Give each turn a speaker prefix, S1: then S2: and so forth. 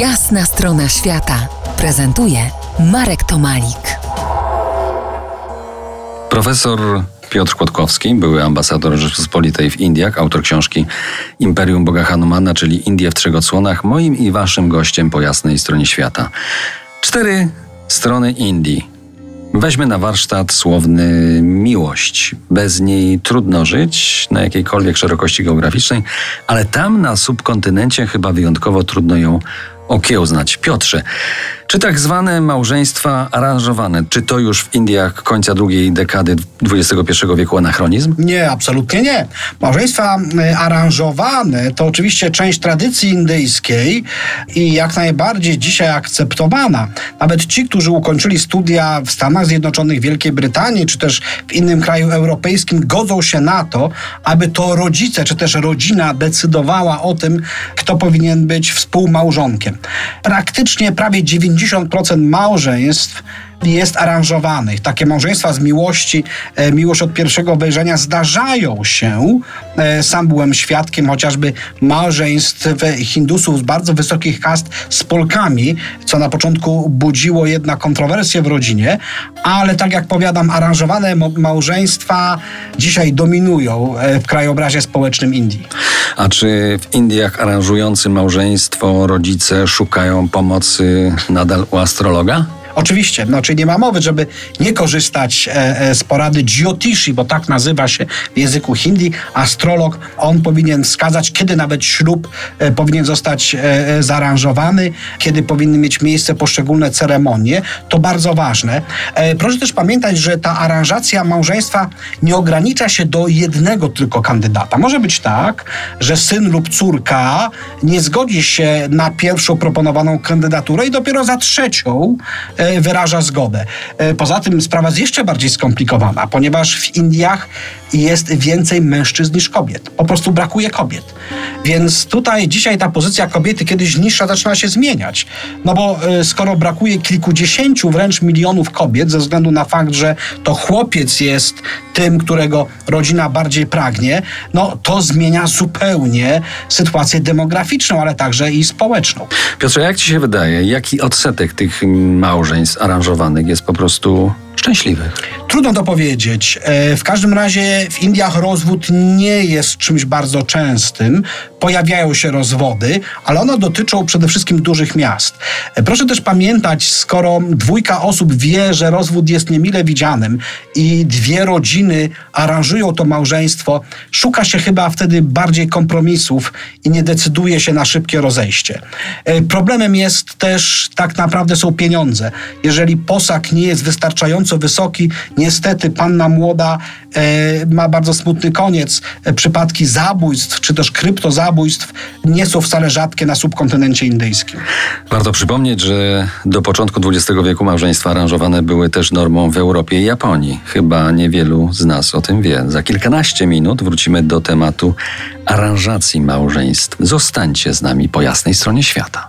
S1: Jasna strona świata prezentuje Marek Tomalik.
S2: Profesor Piotr Kłodkowski, były ambasador Rzeczypospolitej w Indiach, autor książki Imperium Boga Hanumana, czyli Indie w trzech odsłonach, moim i waszym gościem po jasnej stronie świata. Cztery strony Indii. Weźmy na warsztat słowny miłość. Bez niej trudno żyć na jakiejkolwiek szerokości geograficznej, ale tam na subkontynencie chyba wyjątkowo trudno ją okiełznać. Piotrze, czy tak zwane małżeństwa aranżowane, czy to już w Indiach końca drugiej dekady XXI wieku anachronizm?
S3: Nie, absolutnie nie. Małżeństwa y, aranżowane to oczywiście część tradycji indyjskiej i jak najbardziej dzisiaj akceptowana. Nawet ci, którzy ukończyli studia w Stanach Zjednoczonych, Wielkiej Brytanii, czy też w innym kraju europejskim, godzą się na to, aby to rodzice, czy też rodzina decydowała o tym, kto powinien być współmałżonkiem. Praktycznie prawie 90 90% małżeństw jest aranżowanych. Takie małżeństwa z miłości, e, miłość od pierwszego wejrzenia zdarzają się. E, sam byłem świadkiem chociażby małżeństw Hindusów z bardzo wysokich kast z Polkami, co na początku budziło jednak kontrowersje w rodzinie, ale tak jak powiadam, aranżowane małżeństwa dzisiaj dominują e, w krajobrazie społecznym Indii.
S2: A czy w Indiach aranżujący małżeństwo rodzice szukają pomocy nadal u astrologa?
S3: Oczywiście, czyli nie ma mowy, żeby nie korzystać e, e, z porady Jyotishi, bo tak nazywa się w języku hindi. Astrolog, on powinien wskazać, kiedy nawet ślub e, powinien zostać zaaranżowany, kiedy powinny mieć miejsce poszczególne ceremonie. To bardzo ważne. Proszę też pamiętać, że ta aranżacja małżeństwa nie ogranicza się do jednego tylko kandydata. Może być tak, że syn lub córka nie zgodzi się na pierwszą proponowaną kandydaturę i dopiero za trzecią wyraża zgodę. E, poza tym sprawa jest jeszcze bardziej skomplikowana, ponieważ w Indiach jest więcej mężczyzn niż kobiet. Po prostu brakuje kobiet. Więc tutaj dzisiaj ta pozycja kobiety kiedyś niższa zaczyna się zmieniać. No bo e, skoro brakuje kilkudziesięciu wręcz milionów kobiet ze względu na fakt, że to chłopiec jest tym, którego rodzina bardziej pragnie, no to zmienia zupełnie sytuację demograficzną, ale także i społeczną.
S2: Piotrze, jak ci się wydaje, jaki odsetek tych małżeństw aranżowanych jest po prostu szczęśliwych?
S3: Trudno to powiedzieć. E, w każdym razie w Indiach rozwód nie jest czymś bardzo częstym. Pojawiają się rozwody, ale one dotyczą przede wszystkim dużych miast. E, proszę też pamiętać, skoro dwójka osób wie, że rozwód jest niemile widzianym i dwie rodziny aranżują to małżeństwo, szuka się chyba wtedy bardziej kompromisów i nie decyduje się na szybkie rozejście. E, problemem jest też tak naprawdę są pieniądze. Jeżeli posag nie jest wystarczająco wysoki, Niestety panna młoda e, ma bardzo smutny koniec. E, przypadki zabójstw, czy też kryptozabójstw nie są wcale rzadkie na subkontynencie indyjskim.
S2: Warto przypomnieć, że do początku XX wieku małżeństwa aranżowane były też normą w Europie i Japonii. Chyba niewielu z nas o tym wie. Za kilkanaście minut wrócimy do tematu aranżacji małżeństw. Zostańcie z nami po jasnej stronie świata.